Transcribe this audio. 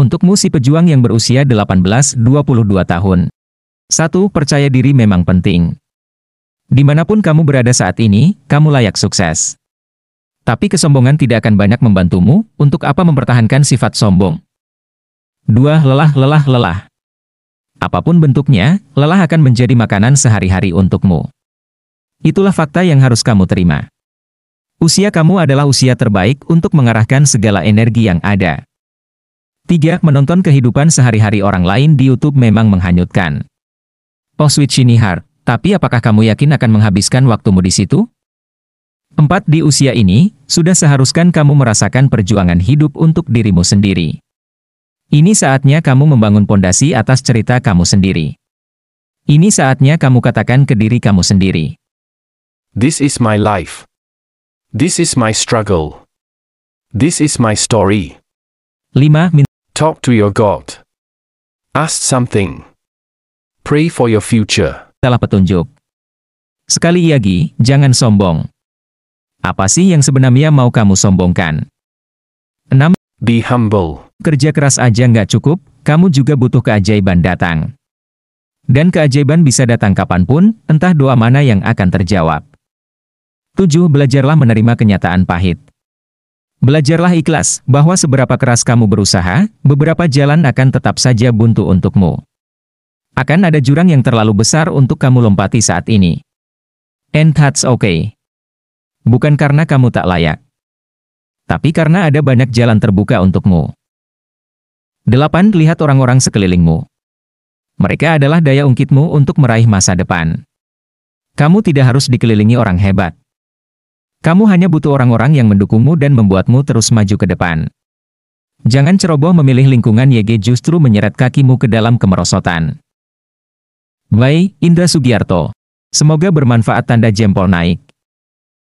Untukmu si pejuang yang berusia 18-22 tahun. 1. Percaya diri memang penting. Di mana pun kamu berada saat ini, kamu layak sukses. Tapi kesombongan tidak akan banyak membantumu, untuk apa mempertahankan sifat sombong. 2. Lelah, lelah, lelah. Apa pun bentuknya, lelah akan menjadi makanan sehari-hari untukmu. Itulah fakta yang harus kamu terima. Usia kamu adalah usia terbaik untuk mengarahkan segala energi yang ada. 3. Menonton kehidupan sehari-hari orang lain di YouTube memang menghanyutkan. Oh Switch Nihar, tapi apakah kamu yakin akan menghabiskan waktumu di situ? 4. Di usia ini, sudah seharuskan kamu merasakan perjuangan hidup untuk dirimu sendiri. Ini saatnya kamu membangun pondasi atas cerita kamu sendiri. Ini saatnya kamu katakan ke diri kamu sendiri. This is my life. This is my struggle. This is my story. 5. Talk to your God. Ask something. Pray for your future. Mintalah petunjuk. Sekali lagi, jangan sombong. Apa sih yang sebenarnya mau kamu sombongkan? 6. Be humble. Kerja keras aja nggak cukup, kamu juga butuh keajaiban datang. Dan keajaiban bisa datang kapan pun, entah doa mana yang akan terjawab. 7. Belajarlah menerima kenyataan pahit. Belajarlah ikhlas, bahwa seberapa keras kamu berusaha, beberapa jalan akan tetap saja buntu untukmu. Akan ada jurang yang terlalu besar untuk kamu lompati saat ini. And that's okay. Bukan karena kamu tak layak. Tapi karena ada banyak jalan terbuka untukmu. 8. Lihat orang-orang sekelilingmu. Mereka adalah daya ungkitmu untuk meraih masa depan. Kamu tidak harus dikelilingi orang hebat. Kamu hanya butuh orang-orang yang mendukungmu dan membuatmu terus maju ke depan. Jangan ceroboh memilih lingkungan YG justru menyeret kakimu ke dalam kemerosotan. Bye, Indra Sugiarto. Semoga bermanfaat tanda jempol naik.